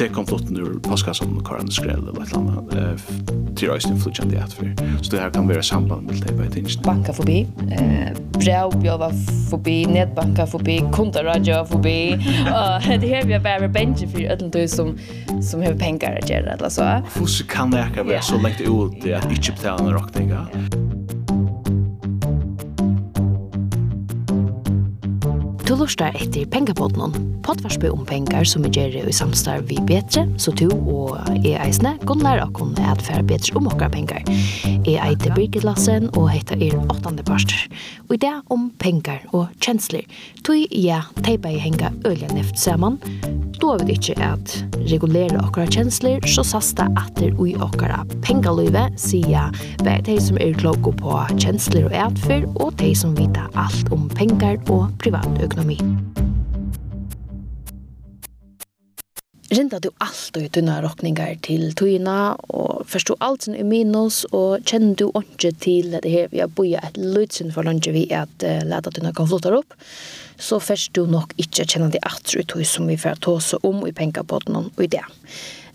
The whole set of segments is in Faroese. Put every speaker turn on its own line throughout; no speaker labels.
det kom flotten ur postkassan og karan skrell eller et eller annet til røysen flutjande i atfyr. Så det her kan være samband med det bare tingene.
Banka forbi, eh, brevbjøva forbi, nedbanka forbi, kundarradjøva forbi, og det her vi har bare bensje for ødelen du som, som har pengar å gjøre, eller så.
Hvordan kan det her være så lengt ut det at ikke betale noen råkninger?
Du lustar etter pengapodden, pottvarsby om pengar som er gjør i samstarv vi betre, så du og jeg eisne kan lære oss å adfære betre om okkar pengar. Jeg eiter Birgit Lassen og heter er åttande parster. Og i det om pengar og kjensler, tog jeg teipa i henga ølja neft saman, då er vi ikke at regulere okkar kjensler, så sasta atter ui okkara pengaløyve, sier vi de som er klokke på kjensler og adfær, og de som vita alt om pengar og privatøkna økonomi. Rinda du alltid tunna rokningar til tøyna, og forstod alt som er minus, og kjenner du ikke til det her, vi har boet et lødsyn for lunge vi at uh, leta tunna kan flotta opp, så først du nok ikke kjenner det atru tøy som vi får ta oss om i pengapodden og i det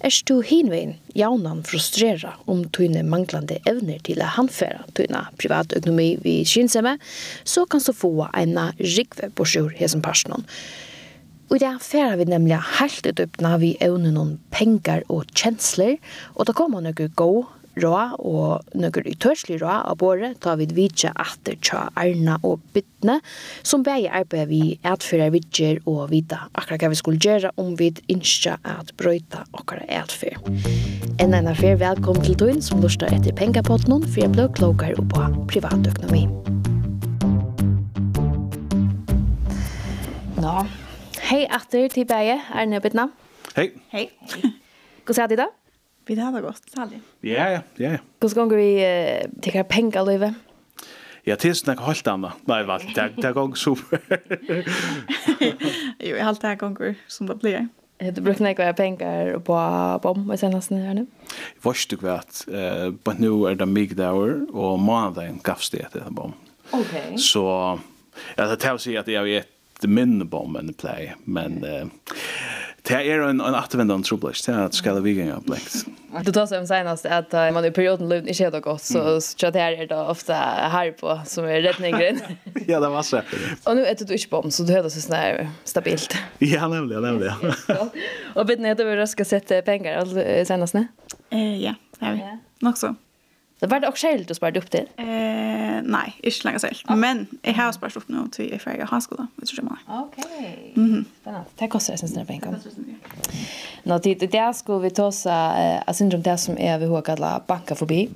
er du hinvein jaunan frustrera om tøyne manglande evner til å handfæra tøyne privatøkonomi vi kynsemme, så kan du få en rikve på sjur hesen personen. Og det er vi nemlig helt utøpna vi evner noen pengar og kjensler, og da kommer noen gå rå og nøkker utørslig rå av båret da vi vidtje det tja Arna og Bytne, som begge arbeider vi etfører vidtjer og vita akkurat hva vi skulle gjøre om vi ikke at brøyta akkurat etfør. En enn affær velkommen til tøyen som lurer etter pengepotten, for jeg ble klokere på privatøkonomi. Nå, hei atter til begge, Arne og Bittne.
Hei.
Hei.
Hvordan er det da?
Vi det hade gått,
Sally. Ja, ja, ja.
Hvordan ska vi uh, ta penger, Løyve?
Ja, det är snack helt annat. Nej, vel, det det går super.
jo, helt det ganger som det blir.
Det brukar nog vara penger på bom i sen her här nu.
Först du vet, eh, but nu är det migdagar och måndagen gavs det till bom. Okej. Okay. Så jag tar sig att jag vet minne bomben play, men Uh, Det er en, en atvendan troblash, det er at skal vi av blekt.
Du tar seg om senast at uh, man i perioden løvn ikke helt godt, så mm. så det her er det ofte her på som er retningren.
ja, det var så.
Og nu er det du ikke bom, så du hører så sånn stabilt.
ja, nemlig, nemlig.
og bitten heter vi røst skal sette penger senast, ne?
Uh, ja, det er vi. Nok så.
Det var det också helt att spara upp till?
Eh, nej, inte länge själv. Ah. Men jag har sparat upp nu till jag färgar handskola. Det tror det var. Okej.
Mm Spännande. Det kostar jag syns när jag Nå, det är det skulle vi ta oss av syndrom det som er vi har kallet banka förbi.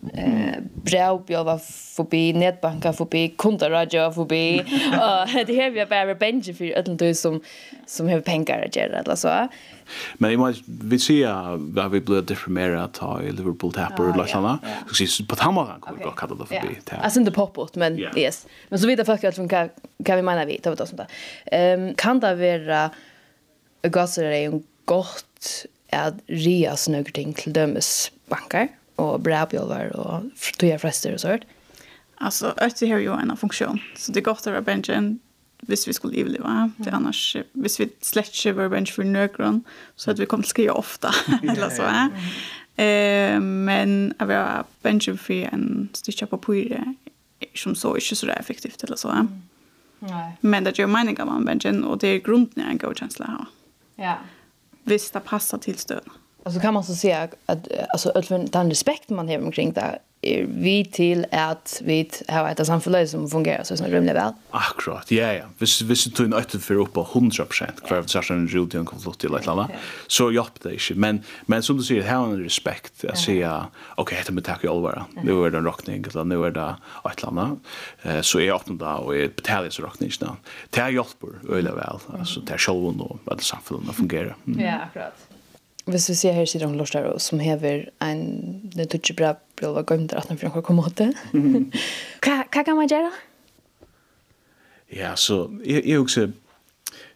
Brävbjöva förbi, nätbanka förbi, kundarradio förbi. Det her vi har bare bara for ødelen du som, som har penger å gjøre. Eller så.
Men jeg må vi ser vad vi ble deprimerade ta i Liverpool tapper og lagt liknande. Så precis på den måten kan vi godt kalle det
förbi. Alltså inte popot men yes. Men så vidt jeg folk alt från hva vi mener vi tar vi ta sånt da. Ehm kan det være gasser er jo godt at ria snøkker ting til dømes banker og brevbjølver og tog jag frester och sånt.
Altså, øyne har jo en funksjon. Så det er godt å være benchen hvis vi skulle leve Det er annars, hvis vi slett ikke var bench for nøkron, så hadde vi kommet til å skrive ofte, eller så. Eh, men jeg var bench for en stykke pyre, som så ikke så effektivt, eller så.
Nej.
Men det gör meningen man benchen, och det är grunden en god känsla här.
Ja.
Visst, det passar till stöd.
Alltså kan man så säga att alltså den respekt man har omkring det er vi til at vi har et samfunnet som fungerer så sånn rymlig vel.
Akkurat, ja, ja. Hvis, hvis du tog en øyne for på 100% hver hvert særlig en rydde en konflikt eller et eller annet, så hjelper det ikke. Men, men som du sier, her er en respekt at si at ok, dette må takke i alvor. Nå er det en råkning, eller nå er det et eller annet. Så jeg åpner det, og jeg betaler så råkningene. Det er hjelper, øyne vel. Altså, det er selv og at samfunnet fungerer.
Ja, akkurat. Hvis vi ser her sitter om Lorstar, som hever en, det er bra ble det gømt rett når jeg kom åt det. Hva kan man gjøre?
Ja, så jeg, jeg også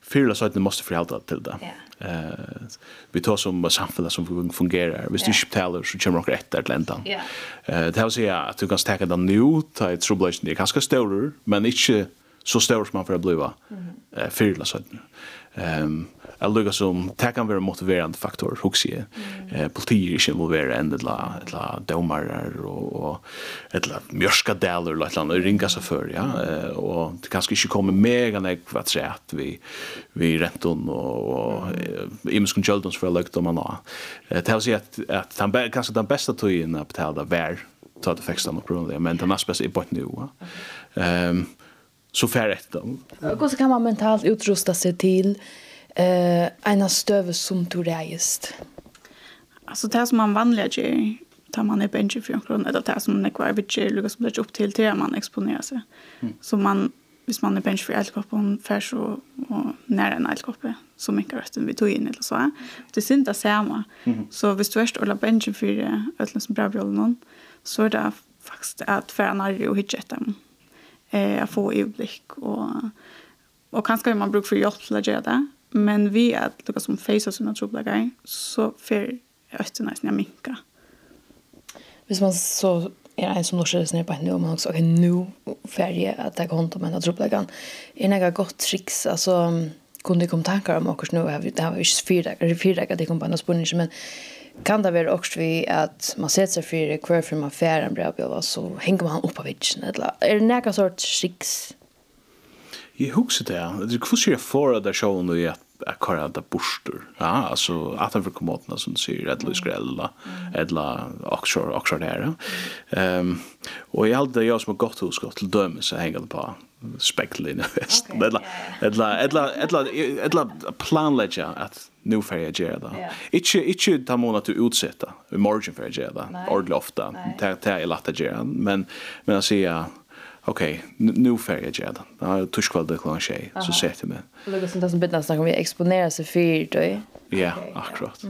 fyrla så att ni måste til till
det.
Eh vi tar som samfella som fungerar. Hvis du inte så kommer några ett eller
Ja.
Eh det här säger att du kan stäcka den nu ta ett trubbelation. Det är ganska stor men inte så stor som man får bliva. Eh fyrla så. Ehm jag lukar som det kan vara motiverande faktor också ju. Eh politiker som vill vara ända la eller domare och ett la mjörska delar eller ett annat ringa så för ja och det kanske inte kommer mega när vad säger att vi vi renton och ims consultants för lukt om man Det har sig att att han kanske den bästa tojen att betala vär ta det fästa något problem men det måste bästa är på nu. Ehm så färdigt. Och
så kan man mentalt utrusta sig till eh ena stöve som du reist.
Alltså det som man vanliga gör tar man upp en för kronor eller det som nekvar vitcher lukas som upp till till man exponerar sig. Mm. Så man hvis man är bench för alkohol på färs så och nära en alkohol så mycket rösten vi tog in eller så. Det syns inte samma. Mm. Så hvis du är eller bench för ötlen som bra roll någon så är det faktiskt att färna och hitta dem. Eh, att få blick och, och kanske man brukar för hjälp till att göra det Men vi at lukka som face oss under troblakar, så fer østen nesten jeg minka.
Hvis man så er en som norsker seg ned på henne, og man også, ok, nå ferdig at jeg hånd om en av troblakar, er det godt triks, altså, kunne det komme tankar om akkurat nå, det har vi ikke fire dager, det kom på en av spørning, men kan det være også vi at man setter seg fire, hver for man ferdig en bra så henger man opp av vitsen, eller er det nekka sort triks?
Jeg husker det, det er hvordan jeg får av det showen og jeg at kvar det borster. Ja, alltså att han får kommer åt som säger att Louis Grella eller Oxford Oxford där. Ehm och jag hade jag som har gått hos gott till döme så hänger det på speklen fest. Eller eller eller eller planlägga att nu färja gera det. Inte inte ta måna att utsätta. i Margin för gera det. Ordligt ofta. Det är lätt att göra. men men att säga okej, okay, nu färger jag det. Det här är torskvall det klockan tjej, så säger jag mig.
Lukas, det som bittna snackar om vi exponerar sig för dig.
Ja, akkurat.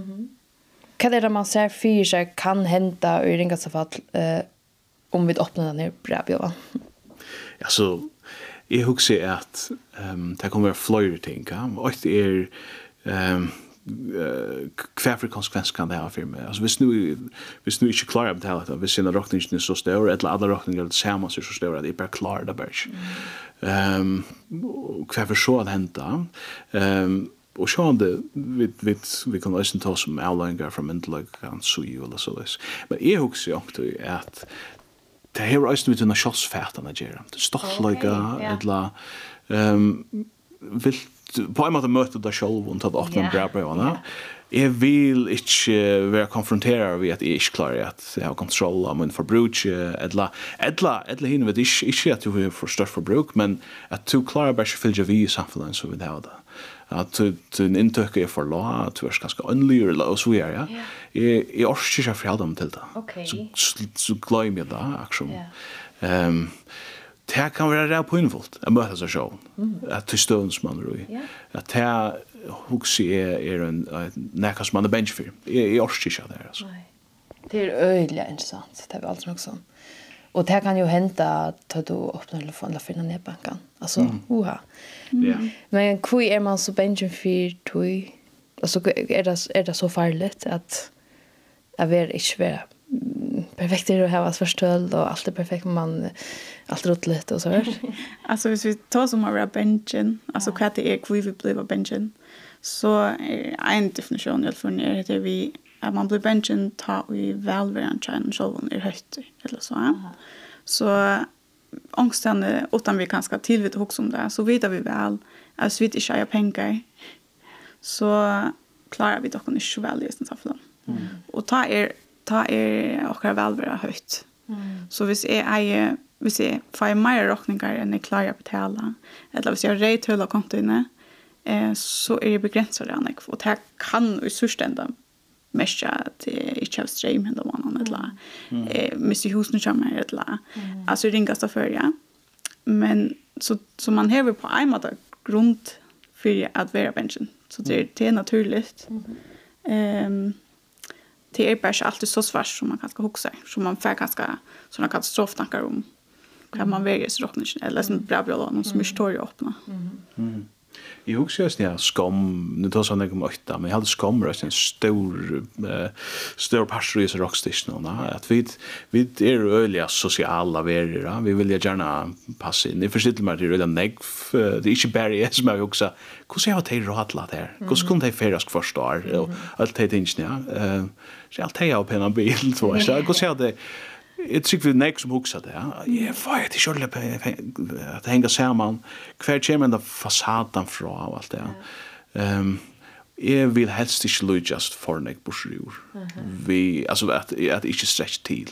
Vad är det man ser för sig kan hända i ringa ringaste fall eh, om vi öppnar den här
Ja, så jag huxar att um, det kommer att flöjra ting. Och det är... Um, hva for konsekvens kan det ha for meg? Altså, hvis, nu, hvis nu ikke klarer jeg å det, dette, hvis en råkningene er så større, eller alle råkningene er sammen er så større, at jeg bare klarer det bare ikke. Um, hva for så det hentet? Um, og så det, vi, vi, vi kan løsne ta som avløyngar fra myndelag, kan sui eller så løs. Men jeg husker jo ikke at det her er shots vi til noen kjølsfætene gjør. Stoltløyga, eller um, vilt på en måte møte deg selv og om tatt åttende yeah. brevbrevene. Jeg vil ikke være konfronteret ved at jeg ikke klarer at jeg har kontroll av min forbruk, eller, eller, eller henne vet ikke, ikke at du har for størst forbruk, men at du klarer bare ikke å fylle vi i samfunnet som vi har det. At du, din inntøk er for lov, at du er ganske åndelig, og så er ja. Jeg, jeg orker ikke å forholde meg til det.
Okay.
Så, så, så gleder jeg det, akkurat. Yeah. Um, det kan være ræv innfullt, jeg møter seg sjån, at til støvn som man er i. At det hukse er, er en, nekka som man er bench for. Jeg, jeg orsker ikke det her, altså.
Det er øyelig interessant, det er vi alt nok sånn. Og det kan jo hente at du åpner telefonen eller finner nedbanken. Altså, mm. uha.
Mm.
Men hvor er man så benchen for tog? Altså, er det, er det så farlig at jeg vil ikke være perfekt är det att ha ett förstöld och allt är perfekt man allt roligt och så här.
alltså hvis vi tar som av benchen, alltså ja. vad det är hur vi blir av benchen. Så är en definition jag för när det vi att man blir benchen ta vi välvärn tjänar själva är högt eller så. Ja. Så ångstande utan vi kanske tillvita också om det så vet vi väl att vi inte tjänar pengar så klarar vi dock inte väl i samfunnet. Mm. Och ta er ta er okkar velvære høyt. Mm. Så hvis jeg eier hvis jeg får mer råkninger enn jeg klarer å betale, eller hvis jeg har reit høyla kontoene, eh, så er jeg begrenset det Annik. Og det kan i sørste enda mest at jeg ikke har strøm enda måneden, eller mm. eh, hvis jeg husene kommer, eller mm. altså ringast av før, ja. Men så, så man hever på en måte grunn for at være bensjen. Så det, det er naturligt. Mm. Um, det är bara alltid så svart som man kanske huxar som man får ganska såna katastroftankar om kan man väger så rockningen eller sån bra bra någon som är stor öppna.
Mm. Jeg husker just ja, skam, nu tar sånn jeg om øyta, men jeg hadde skam røst en stor, uh, stor parser i rockstationene, at vi, vi er øyelig sosiale verer, vi vil gjerne passe inn, jeg forstår meg til øyelig negv, det er ikke bare jeg som jeg husker, hvordan har til rådlet her, hvordan kunne de fyrast forstå år, og alt det tingene, ja, så alt det er på en bil, tror jeg, hvordan har de, Jeg tror vi er nek som hugsa det, ja. Jeg var ikke kjøle på at det henger sammen. Hver kommer den fasaden fra og alt det, ja. Um, jeg vil helst ikke lujast for nek bursrur. Vi, altså, at, at ikke stretch til.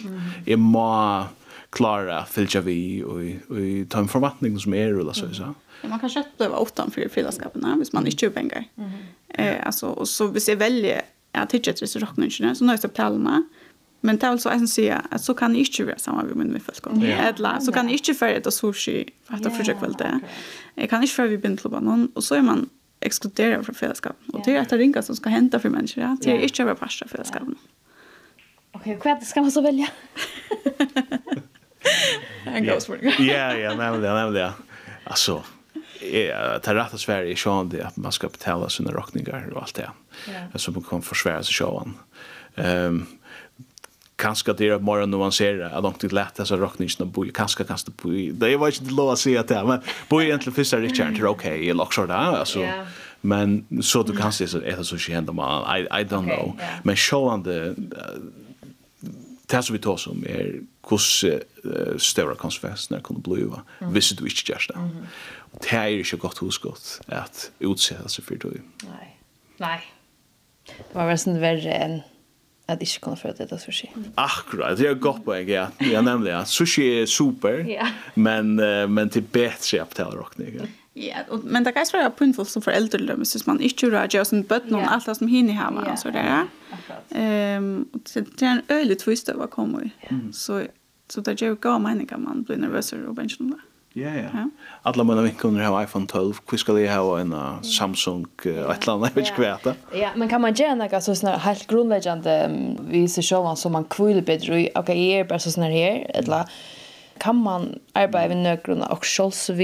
Jeg må klara fylgja vi og, og ta en forvattning som er, eller så, ja.
Man kan kjøtt bløyva åttan for fyrlaskapene, hvis man ikke pengar. Mm -hmm. eh, altså, og så hvis jeg velger, jeg tidkjer til så råkner ikke, så nå jeg det planene, Men det er altså jeg som sier at så kan jeg ikke være sammen med min folk. Yeah. Edla, så kan jeg ikke være etter sushi etter at jeg vel det. Jeg kan ikke være ved bindklubben noen, og så er man ekskluderet fra fellesskapen. Og det er etter ringa som skal hente for mennesker, ja. det er ikke å være parst av fellesskapen.
Ok, hva skal man så velge?
En god spørsmål.
Ja, ja, nemlig, nemlig, ja. Altså, är det svært i sjåen det at man skal betale sine rockningar og alt det. Ja. Så man kan forsvære seg sjåen. Um, kanske det är mer nuanserat att långt till lätt så rockningen bo bull kanske kan det det var inte lov att säga det men bull egentligen första Richard är okej i lockshot där alltså men så du kan se så är det så shit ändå man I I don't know men show on the tas vi tar som är kus stora konfess när kan det bliva visst du inte just det. Det är ju så gott hos gott att utsätta sig för det.
Nej. Nej. Det var väl sånt värre än at ikke kunne føle det sushi.
Akkurat, det er godt på ja. Ja, nemlig, ja. Sushi er super, ja. men, uh, men til bedre appetaler og ikke?
Ja, men det kan ikke være punnfullt som foreldre, så man ikke rører jag som bøtten någon alt det som hinner hjemme, og så der. Um, det er en øyelig tvist over å komme i, så, så det er jo gav man blir nervös og bensjoner det.
Ja, ja. Alla mina vinkoner har iPhone 12. Hur ska jag ha en uh, Samsung uh, yeah. ett land? Jag vet inte vad
Ja, men kan man göra något så såna helt grundläggande um, visar showan som man kvill bättre. Okej, okay, jag är bara såna här eller kan man arbeta med några och självs uh,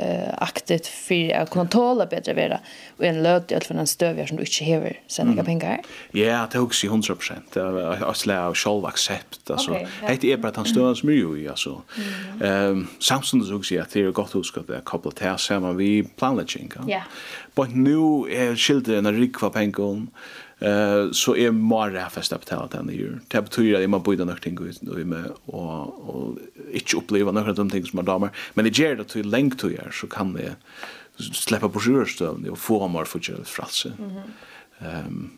eh aktet för att kunna tåla bättre vara och en löt i alla fall en stövjar som du inte hever sen några pengar.
Ja, det huggs i 100 procent. Jag slår av själv accept. Alltså, det är bara att han stövas ju i. Alltså. Um, samtidigt huggs jag att det är gott husk att det är kopplat här samman vid planläggning. Ja. Men nu är skilden en rikva pengar Eh så är mera fasta på talet än det gör. Det betyder att man borde nog tänka ut och med och och inte uppleva några av de ting som man damer. Men det ger det till längt till der, så kan jeg släppa på sjurstövn och få mer för kjell fralse. Mm -hmm. um,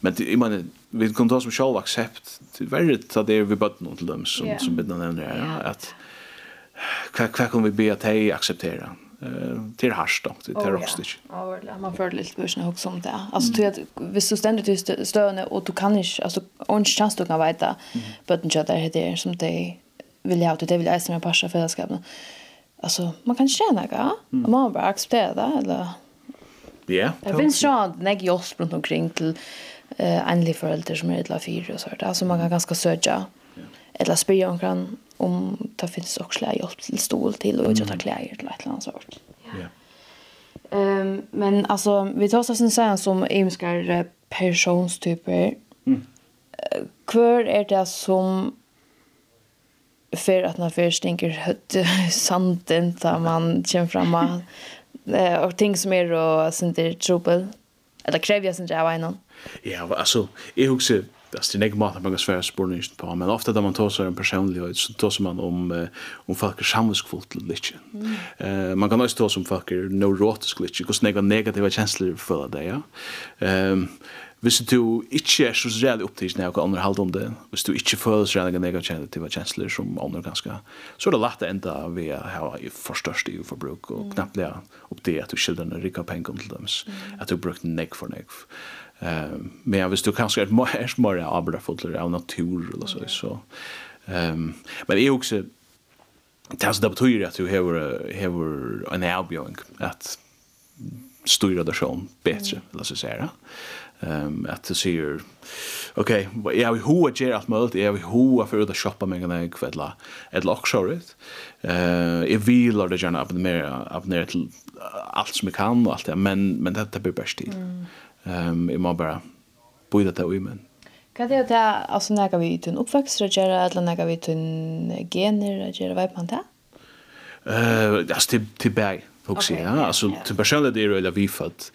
men det, jag menar, vi kan ta som själv accept, det är värre att det är vi bötten till dem som, yeah. som Bidna nämner här, yeah. att vad, vad kan vi be att hej acceptera? Uh, till harst då, till oh, rockstage.
Ja, ja man får lite börsen också om det. Alltså mm. till att visst du ständigt till stövne och du kan inte, alltså en chans du kan veta mm. bötten kjell där det, som det vill jag ha, det vill jag som med passa fällskapen. Mm alltså man kan tjäna något mm. man bara acceptera det eller
Ja.
Det finns ju en nägg joss runt omkring till eh andliga föräldrar som är illa fyra och så där. Alltså man kan ganska söka. Ja. Eller om kan om det finns också hjälp till stol till och inte ta kläder eller ett annat sort. Ja. Ehm men alltså vi tar oss en sån som ymskar personstyper. Mm. Kvar är det som för att när först stinker hött sanden där man känner framma eh och ting som är och sånt där trubbel eller kräver jag sånt där vad innan
ja alltså jag husar det är inte mat man kan svära spårning på men ofta när man tar sig en personlighet så tar man om om folk är samvetsfullt eller inte. Eh man kan också ta om folk är neurotisk lite, hur snäga negativa känslor för det ja. Ehm Hvis du ikke er så reell opptids når andre halde om det, hvis du ikke føler så reell negative kjensler som andre ganske, så er det lett å enda ved å ha forstørst i forbruk, og mm. knappt det opp det at du skilder en rikka penger til dem, at du brukt negg for negg. Um, men hvis du kanskje er mer mer avbrødfotler av natur, eller så, så um, men jeg også, det er så det betyr at du hever, hever en avbjøring, at styra det som bättre mm. eller så säga. Ehm um, att det ser okej, okay, jag vill hur att göra allt möjligt. Jag vill hur för att shoppa mig när jag kvälla ett lock show Eh jag vill att det gärna the mer upp ner till allt som jag kan och allt det men men det blir bäst tid. Ehm jag måste bara bo det där vi men.
Kan det ta alltså när vi till en uppväxt så göra eller när vi till gener göra vad man tar?
Eh, alltså till till berg Och så ja, alltså till personligt det är det vi fått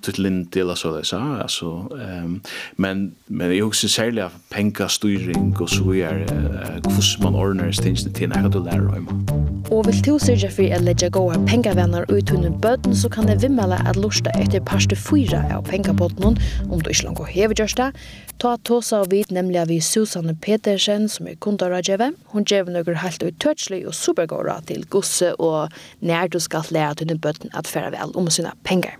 till lind del så där så alltså ehm men men jag också särskilt av penka styrning och så är hur man ordnar stingen till när du lär dig.
Och vill du se Jeffrey eller lägga gå och penka vänner ut under böden så kan det vimmela att lusta efter paste fyra av penka botten om du inte går hever just det. Ta tosa och vit nämligen vi Susanne Petersen som är kundarajeve. Hon ger några helt uttouchly och supergåra till gosse och när du ska lära lære dine bøtten at fære vel om sine penger.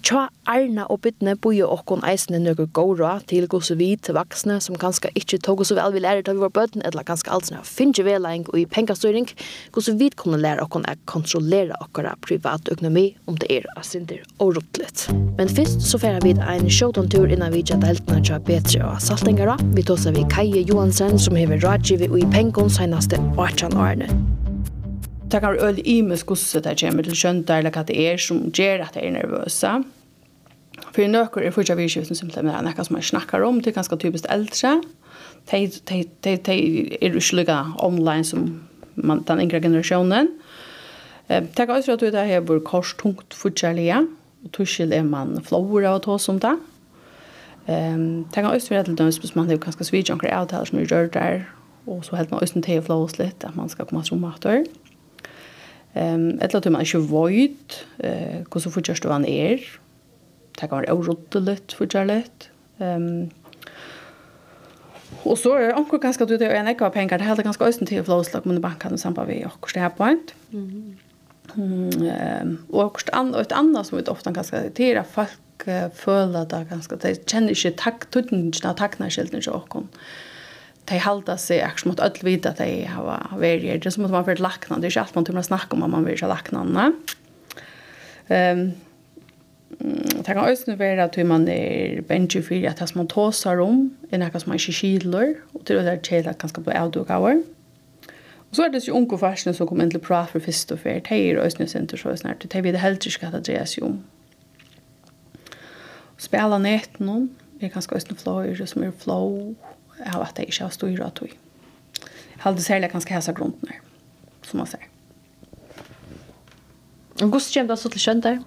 Tja Arna og Bittne bor okkon eisene nøkker gåra til gos vi til vaksne som kanskje ikkje tog oss vel vi lærer til vi var bøtten, eller kanskje alt sånne finnje velæring og i pengastyring, gos vi kunne lære okkon å kontrollere okkara privat økonomi om det er av synder og rottlet. Men først så færer vi en showtontur innan vi tja heltene tja Petri og Saltingara. Vi tåser vi Kaje Johansen som hever rådgivet og i pengon seneste 18 årene
det kan være øyelig imes hvordan det kommer til skjønta eller hva det er som gjør at jeg er nervøse. For i nøkker er fortsatt virkskiften simpelthen det er noe som jeg snakker om, det er ganske typisk eldre. De, de, de, de er jo ikke online som man, den yngre generasjonen. Det kan også være at det er hvor korstungt fortsattlige, og tuskjell er man flåere å ta som det. Ehm tänk også östra till döms bes man det kanske switch ankar out här som gör där och så helt man også til å flows litt, at man skal komme som matter. Ehm ett låt man ikkje void eh hur kosu fortjørst han är. Det kan vara være för Charlotte. Ehm um, Og så er onkur ganske at du er en ekka penger, det helder ganske øysen til flåslag, men bankan sambar vi okkurst det her point. Mm Mm, og okkurst an, et annet som vi ofte kan skrive, at folk uh, føler det ganske, de kjenner ikke takk, tøtningen av takknarskjelten til okkurst de halda seg akkurat mot öll vid at de har vært her. Det er som at man har vært lakna. Det er ikke alt man tror man snakker om at man vil ikke lakna. Um, det kan også være at man er benji for at det som man tåsar om er noe som man ikke skidler, og til det er kjell at man skal bli avduk Og så er det jo unge farsene som kommer inn til prat for først og fyrt. De er også nødvendig så snart. De vil helt ikke at det dreier seg om. Spela nett noen. Det er ganske også noen fløyer som er fløy av at jeg ikke har styrt av tog. Jeg hadde særlig ganske hæsa grunden her, som man ser.
Og hvordan kommer det så til skjønt der?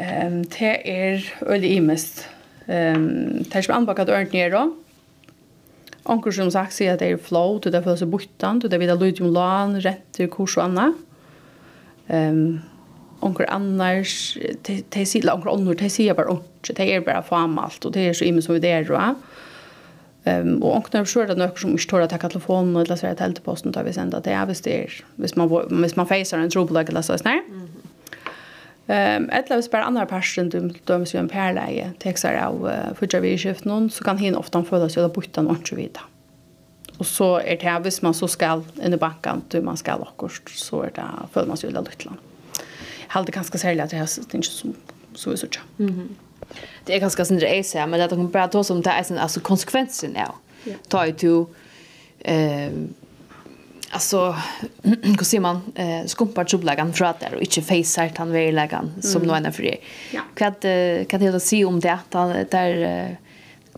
Um, det er øyelig imest. Um, det er ikke anbakket ørent nere. Onker som sagt sier at det er flow, det er følelse bortan, det er videre lyd om lan, renter, kurs og annet. Um, onker annars, de sier, eller annor, ånder, de sier bare så det er bare famalt, og det er så imen som vi der, va? Ehm och och när så at noen som står att ta telefonen eller så där teleposten tar vi sender det är visst det hvis man hvis man feiser en trouble eller så där. Ehm eller hvis bare andra person du dum så en pärläge texar av för vi skift noen, så kan hin ofta føle seg å bytte noen så vidare. Och så är det här hvis man så skall in i banken du man skall akkurat, så är det føler man skulle lite. Jag hade ganska særlig att det er inte så, så är så Mm Mhm
det är ganska synd det är så men att de bra tar som det är altså, alltså konsekvensen är. Ja. Ta i to, ehm alltså hur ser man eh skumpar joblagan för att det och inte face sagt han vill lägga som någon för det. Ja. Vad kan det se om det att där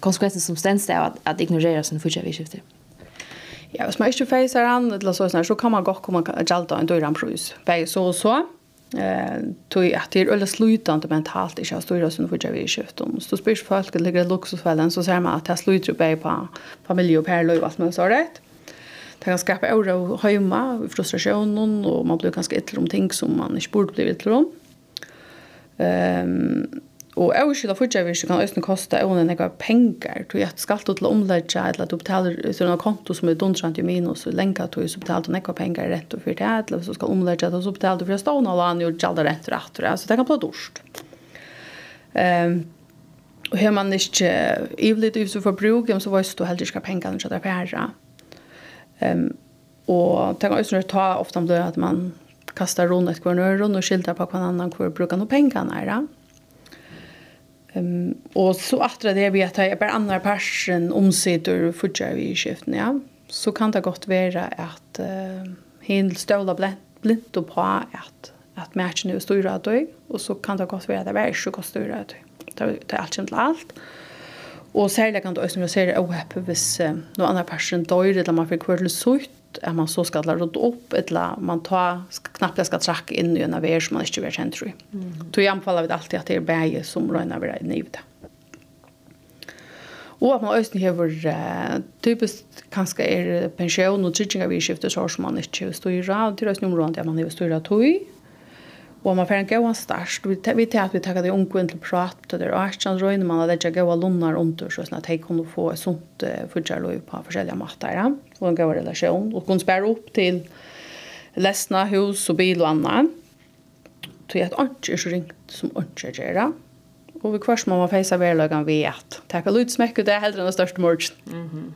konsekvensen som ständs där att, att ignorera sin fortsatta skifte.
Ja, hvis man ikke facer han, eller så, så kan man godt komme og gjelda en døyre prøys. Begge så og så eh tog att det är eller slutande mentalt i jag stora som för jag vill köpa om så spyr folk det ligger luxusfällan så ser man att jag slutar på på familj och perloj vad man sa rätt det kan skapa oro hemma frustration och man blir ganska illa om ting som man inte borde bli illa om ehm Og jeg vil overskylda fortsatt kan østene koste øvnen jeg har penger, tog at skal du til å omlegge, eller du betaler til noen konto som er dundrant i minus, og lenka til så betaler du nekva penger rett og fyrt her, eller så skal omlegge det, og så betaler du for stående, og han gjør gjalda rett og rett, så det kan bli dårst. Um, og har man ikke ivlig ut for bruk, så vet du heller ikke penger når det er. Um, og det kan også ta ofte om det at man kastar rundt hver nøyre, og skilter på hver annan hver bruker noen penger nære. Ja Um, og så atra det vi at jeg bare andre persen omsider fortsatt vi i skiften, ja. Så kan det godt være at uh, hin støvla blindt og på at, at matchen er større av døy, og så kan det godt være at det er ikke større av døy. Det er alt kjent til alt. Og særlig kan det også være å hvis uh, noen andre persen døyr, eller man får kvart litt sutt, att man så ska ladda upp eller man tar knappt jag ska tracka in i en av er som man inte vet känner tror jag. Då jag anbefaller vi alltid att det är bäge som rönar vi i nivet. Og at man øyne hever uh, typisk kanskje er pensjon og trygginga vi skiftet så som man ikke styrer, og til øyne området at man hever styrer tog, Og man får en gøy størst. Vi vet at vi tar det unge inn til prat, og det er æstjan røyne man at det ikke er gøy lunnar under, så sånn at de kunne få et sånt fudgerløy på forskjellige matter, og en gåa relasjon, og kunne spære opp til lesna, hus og bil og annet. Så jeg har ikke er så ringt som ikke er det. Og vi kvars må man feise verløgan ved at det takk og lydsmekk, det er heldre enn det største morgen. Mm -hmm.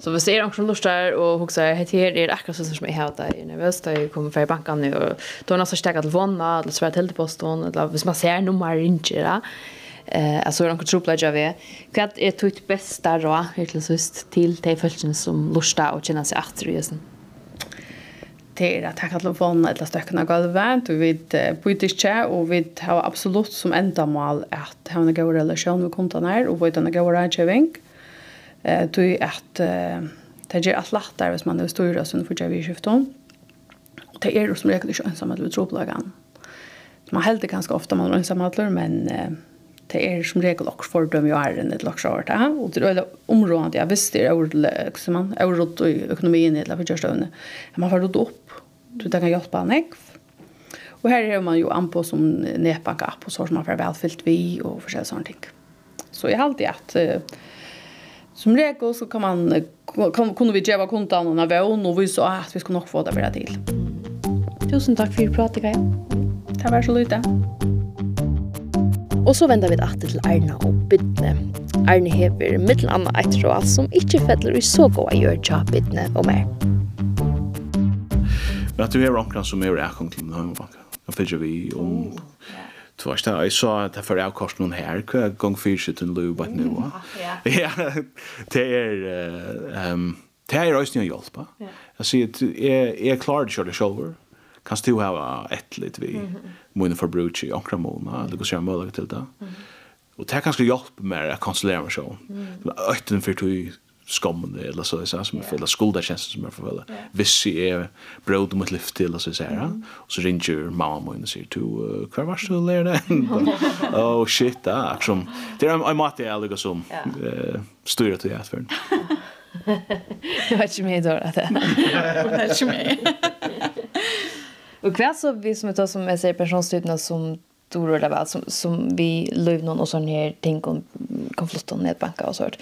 Så hvis det er noen som lurer og hukser, sier at her er akkurat sånn som jeg har det, jeg er nervøs da jeg kommer fra banken, og da er noen som stekker telefonen, eller svært til på stånd, eller hvis man ser noe mer ringer da, eh, altså er noen troplegg av det. Hva er ditt beste råd, helt og sist, til de følelsene som lurer og kjenner seg etter i hessen?
Det er at jeg kan telefonen eller støkken av gulvet, og vi byter ikke, og vi har absolutt som enda mål at jeg har en god relasjon med kunden her, og vi har en god rådgjøring. Mm eh tog att eh det ger att lättare hvis man är stor och sen får jag vi skifta om. Och det är som regel inte ensam att vi tror på lagan. Man helt ganska ofta man är ensam att men eh, det er som regel også fordømme jo æren et laks over det, og det er området jeg visste er overløk, man er råd i økonomien i det støvne. Man får råd opp, så det kan hjelpe han ikke. Og her er man jo an på som nedbanka app, og så som man får velfylt vi og forskjellige sånne ting. Så jeg har alltid at Som regel så kan man, kan, kunne vi djeva kontan og navån, og vi så at vi skulle nok få det bedre til.
Tusen takk for pratet, Kaja.
Det var så lite.
Og så vender vi det til Erna og Bidne. Arne hever mittel anna eit råd som ikkje fettler i så gåa gjør tja bidne og mer.
Men at du er omkring som er akkom til Nøymabanka. Da fyrir vi om Du vet jeg jag sa att det för jag noen her, hva er gång för shit en lov but nu. Ja. Det er, är ehm det är också en hjälp. Jag ser att är är klart short shoulder. Kan du ha ett lit vi mun för brooch i ankramolna. Det går så mycket till det. Och det kanske hjälper mer att konsulera mig så. Ötten för tog skommen eller så så som yeah. fel skulda känns som jag förväl. Visst är bröd mot lyft till så så här. Och så ringer mamma och säger to kvar var så lär det. Oh shit där som det är I matte jag lägger som eh styr till att för.
Jag vet inte mer då att det.
Jag vet inte mer.
Och kvar så vi som tar som jag säger personstudierna som då rör det väl som som vi löv någon och sån här ting om konflikten med banka och sånt.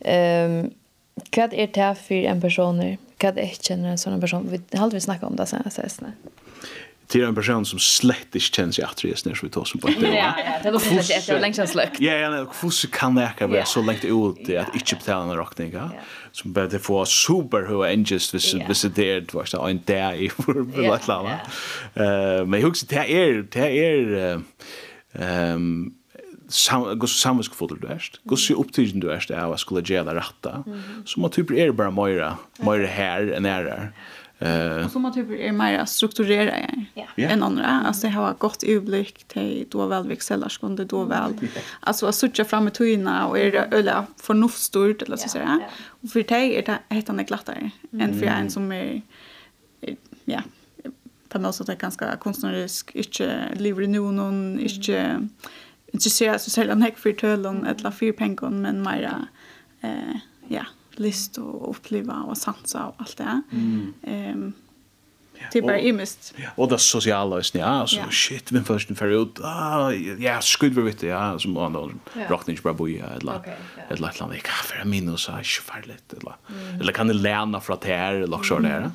Ehm Hva er det for en person? Hva er det ikke kjenner en sånn person? Vi har aldri snakket om det sen, sessene.
Det är en person som slett inte känns i att resa när vi tar som på det.
Ja, det går fint att det är länge sedan.
Ja, ja, nej, kan läka vara så länge ut att inte betala en rockning, ja. Som bara det får super hur engest vis vis det är det var en där i för lilla lava. Eh, men hur det är det är ehm gosse samviskfull du erst, gosse opptiden du erst av å skulle gjøre det så man typer er bare mer mer her enn er her.
Og så man typer er mer strukturera ja. Yeah. enn andre. Alltså jag har gott överblick till då väl växellarskunde då väl. Alltså att söka fram i tyna och är det ölla förnuftstort eller så säga. Yeah. Och för dig är det helt annat glattare än för en som är ja, på något sätt ganska konstnärisk, inte lever i någon, inte intresserad så sällan häck för tölon eller för pengon men mera eh ja list och uppleva och sansa och allt det. Ehm mm. Det är bara imist.
Och det sociala är ja, så shit, vem först en förut. Ah, ja, skulle vi veta, ja, som andra rockning bara boja eller ett lätt land i kaffe, en minus är farligt eller. Eller kan det lära från det här eller så där.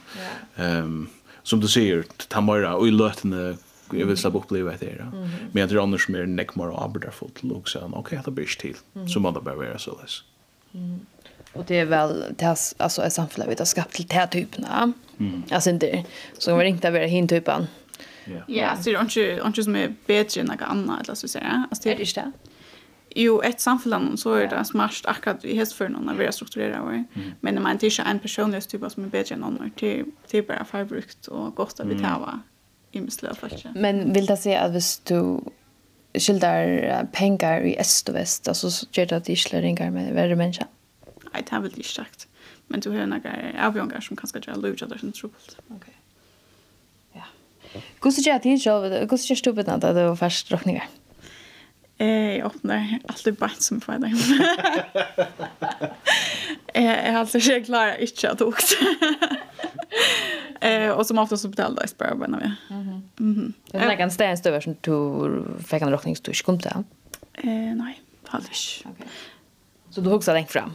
Ehm som du säger, ta mera och i löten jag vill släppa uppleva det här. Men jag tror annars mer näck mer och arbetar fullt så okej, det blir till. Så man bara vara så läs. Mm.
Och det är väl det här, alltså ett samhället vi har skapat till den här typen. Mm. Alltså inte så vi inte vara hin typen.
Ja, så det är inte, inte som är bättre än något annat eller så att säga. Alltså, det
är inte det.
Jo, ett samfällan så är det smart akkurat i häst för någon när vi strukturerad. Mm. Men man det är inte en personlighetstyp som är bättre än någon. Det är bara förbrukt och gott att vi tar imsliga faktiskt.
Men vill det säga att hvis du skildar pengar i öst och väst alltså så gör det att de inte ringar med värre människa?
Nej, det har väl inte sagt. Men du har några avgångar som kanske gör lov att det är trubbelt.
Okej. Ja. Gusti gjer tid sjálv, gusti så? stupid at det var fast drukningar.
Eh, jag öppnar alltid bara som får det. Eh, jag har alltid inte klarat inte att åka. Eh, och som ofta så betalade jag bara när vi. Mhm. Mhm.
Det är en stäng stöver som du fick en rockning du kom till.
Eh, nej, aldrig. Okej.
Så du huxar länge fram.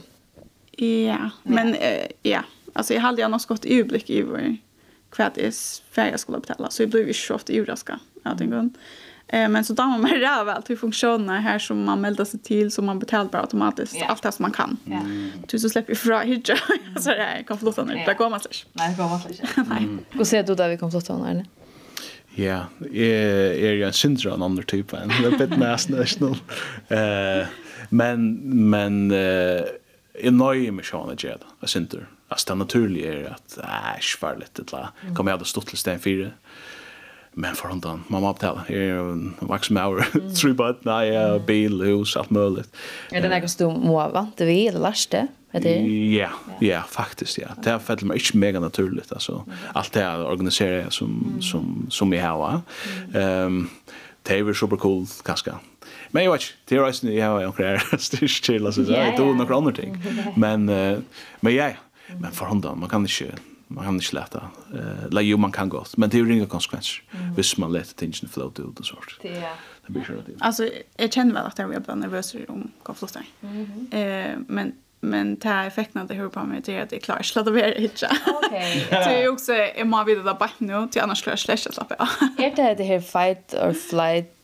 Ja, men eh, ja, alltså jag hade jag något gott överblick i vad kvad är färja skulle betala så jag blev ju så ofta överraskad. Jag tänkte Eh, men så då man med det väl till funktionerna här som man meldar sig till så man betalar bara automatiskt
yeah.
allt det som man kan.
Yeah.
Du så släpper ifrån hijja. så det jag kan flottan ut.
Yeah.
Det går man slash.
Nej, det går man släck. Nej. Och ser du där vi kom flottan här?
Ja, jag är ju en syndra en annan typ än. Det bit nästan national. Eh, men men eh är nöjd med Sean Jed. Jag syndra. Alltså det naturliga är att äh, svär lite la. Kommer jag att stå till sten 4. Men for hundan, mamma opptale, jeg er en vaksen med over, tre bøtt, nei, bil, hus, alt mulig.
Er det noe som du må vant vi, eller lærst det?
Ja, ja, faktisk, ja. Det er faktisk meg ikke mega naturligt, altså. Alt det jeg organiserer som, som, som jeg har. Um, det er super cool, kanskje. Men jag vet inte, det är resten jag har omkring här styrs till, alltså, det är
inte
några andra ting. Men, men ja, men för hundan, man kan inte man kan ikke lete. Uh, la jo, man kan godt, men det er jo ringe konsekvenser mm. hvis man leter tingene flåte ut og sånt.
Det, ja.
det blir sånn det.
Altså, jeg kjenner vel at jeg blir nervøs om konflikter. flott. Mm -hmm. uh, men men det här effekten att det hör på mig det är att det är klart att slå det hitcha.
Okej.
Så jag också är man vid det där bara nu till annars skulle jag släcka slapp.
Är det det här fight or flight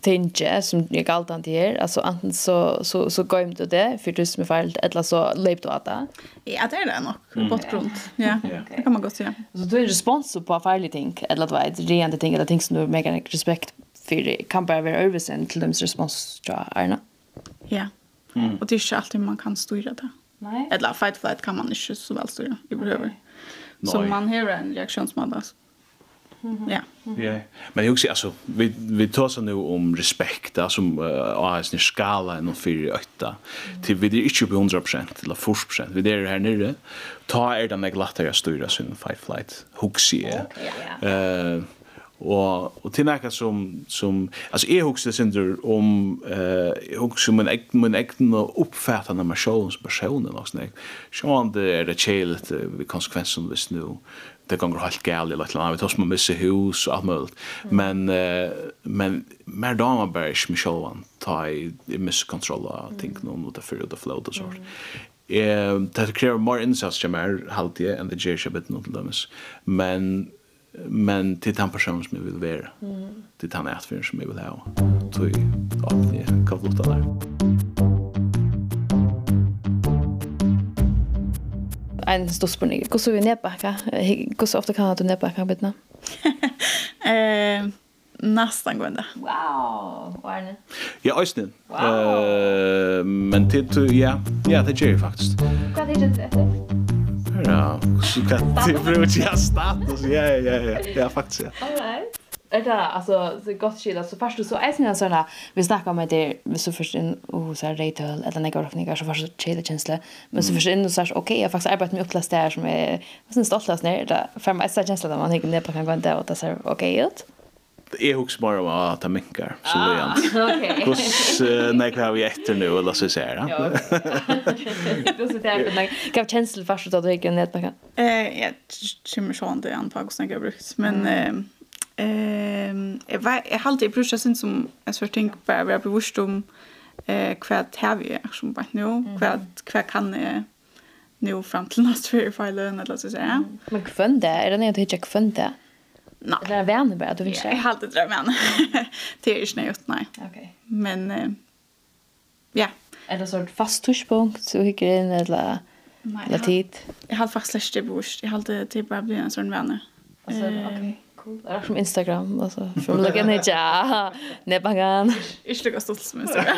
tinge som jag alltid han till alltså antingen så så så går inte det för du som är fel eller så lept du att det.
Ja det är det nog på grund ja det kan man gott säga
så du är respons på fel ting eller vad det rent ting eller ting som du mega respekt för kan bara vara översen till dems respons tror jag Arna
ja och det är inte alltid man kan styra det.
Nej
eller fight flight kan man inte så väl styra i behöver så man har en reaktionsmodell alltså Ja.
Ja. Men jag också alltså vi vi tar så nu om respekt alltså uh, as ni skala och för åtta. till vi det inte på 100% eller 40% vi det är här nere ta är det mig lättare att styra sin fight flight hooksy. Eh och och till näka som som alltså är hooksy synder om eh hooksy men ek men ek no uppfattande med shows personen och sånt. Sjön det är det chill vi konsekvensen visst nu det går helt galt eller något annat. Vi tar små misse hus och allt möjligt. Men eh, men mer damer bara inte med självan ta i misskontrolla ting någon mot det för det flödet så. Eh det kräver mer insats jag mer halt det and the ger bit not dömes. Men men till den personen som jag vill vara. Mm. Till den ätfyren som jag vill ha. Så ja, det kan flota där. Mm.
en stor spørning. Hvordan vil du nedbakke? Hvordan ofte kan du nedbakke arbeidene?
eh, nästan gående.
Wow, var det?
Ja, ösnen. Wow. Uh, men till ja, ja, det gör jag faktiskt.
Vad heter det?
Ja, så kan det bli ut ja status. Ja, ja, ja, ja, faktiskt. Ja.
All right är det alltså så gott skilda så först så är det såna vi snackar om det vi så först in och så här rate eller några öppningar så först så chilla känsla men så först in och så här okej jag faktiskt arbetar med upplast där som är vad syns stoltast när det för mig så känsla där man tänker ner på kan gå inte och det ser okej ut.
Jeg husker bare om at det minker, så det er
han.
Hvordan nek har vi etter nå, eller så
ser han. Hva er kjensel først at du ikke er
nedbakken? Jeg kommer sånn til an på hvordan jeg har brukt, men Ehm jag var jag hade brusar sen som jag så tänk bara vara bevisst om eh kvart har vi som bara nu kvart kvart kan eh nu fram till nästa för filen eller så säga.
Men kvön det är det inte hittar kvön det.
Nej.
Det är värme bara du vill säga.
Jag hade drömt men det är ju inte gjort nej.
Okej.
Men ja.
Är det så fast touchpunkt så hygger in eller
Nej,
tid.
Jag hade faktiskt läst det bort. Jag hade det bara blivit en sån vänner.
Alltså, okej cool. Det er som Instagram. altså. From luggen hit, ja. Nebangan.
Ikke lukar stolts som Instagram.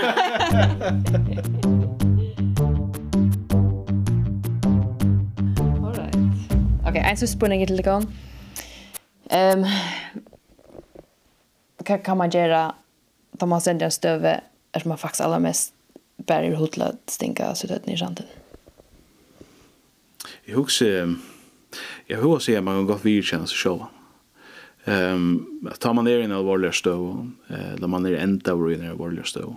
Alright. Okej, en sista spurning till dig. Ehm kan kan man göra då man sänder en stöve är som man faktiskt allra mest bär i hotla stinka så det ni sant.
Jeg husker... jag husar at man kan gott vidkänna sig själva. Ehm um, tar man ner i en allvarlig uh, där man är ända i en alvorlig stå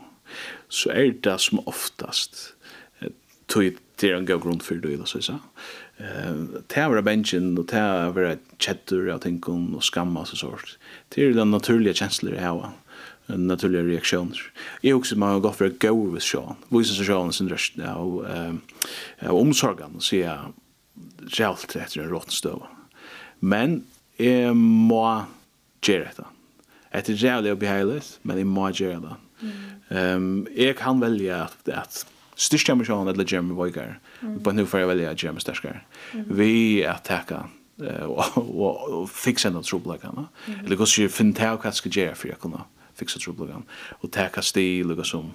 så är det som oftast tog till en god grund för det så så. Eh ta över benchen och ta över chatter jag tänker om och skamma så sort. Det är den naturliga känslan det här en naturlig. Jag också man har gått för att gå with Sean. Voices of Sean sin röst av eh omsorgen så jag självt efter en råttstå. Men jeg må gjøre dette. Det er jævlig å beheilig, men jeg må gjøre det. Um, jeg kan velge at, at styrst jeg meg sånn, eller gjøre meg vøyker. Men nå får jeg velge at gjøre meg styrkere. Vi er takket og fikse noen trobladene. Eller hvordan jeg finner til hva jeg skal gjøre for jeg kunne fikse trobladene. Og täcka stil og som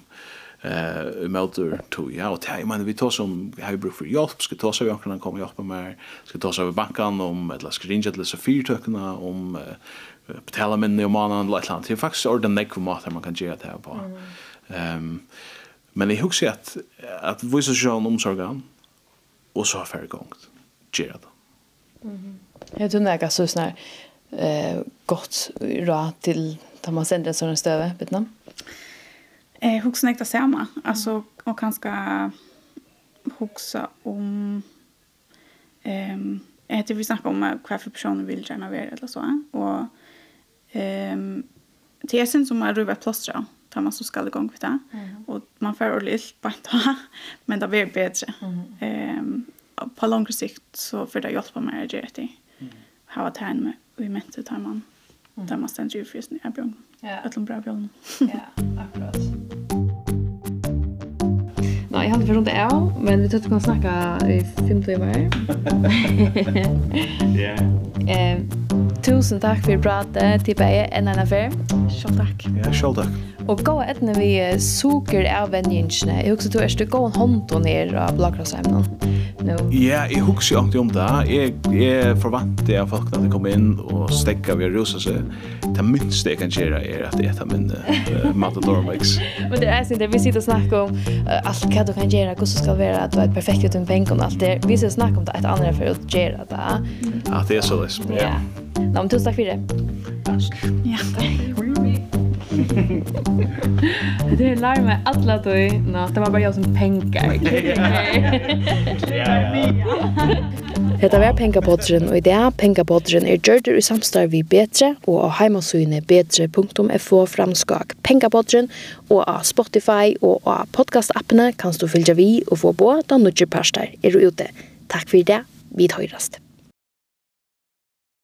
eh uh, melter to ja och det men vi tar som vi bruk för hjälp ska ta så vi kan komma hjälpa mer ska ta så över banken om eller ska ringa till så fyra om uh, betala men om man och lätt land det är faktiskt ordentligt vad mat man kan ge det här på ehm men jag husar att att vi så sjön omsorgan och så har färg gångt ge det
jag tror näka så snar eh gott råd till ta man sänder sån stöve vet ni
Eh, huxa näkta samma. Alltså och kanske huxa om ehm um, det vi snackar om vad för personer vill gärna vara eller så och ehm det är sen som är ruva plåstra tar man så skall igång för det mm. och man får ordentligt på inte men det blir bättre mm. ehm um, på lång sikt så för det hjälper mig att göra det mm. ha att här med i mente tar man Mm. Där man ständer ju frysen i björn.
Ja.
Ötlom bra björn.
ja, akkurat. Nå, jeg hadde för rundt av, men vi tänkte kunna snakke i fem timer.
Ja.
Eh, tusen takk for pratet til Beje en annan affær.
Själv tack.
Ja, själv tack.
Og gå etne vi suker av venjinsene. Jeg husker du er stå gå en hånd og ned av blagrasheimene nå?
Ja, jeg husker ikke om det. Jeg, jeg forventer at folk når de kom inn og stekka ved rosa seg. Det minste jeg kan gjøre er at jeg tar min uh, Matador Mix.
Men det er sånn det, vi sitter og snakker om uh, alt hva du kan gjøre, hvordan skal være at du er perfekt uten penger og alt det. Vi sitter og snakker om det et andre for å gjøre det.
At det er så liksom,
ja. ja. Nå, men tusen takk for det. Takk.
Ja, takk.
Det är larma alla då. Nå, det var bara jag som pengar.
Hetta var pengapodren, og i dag pengapodren er gjørter i samstarv vi Betre og av heimasynet betre.fo framskak pengapodren og av Spotify og av podcastappene kan du fylgja vi og få på da nudger Är er ute. Takk for det, vi høyrast.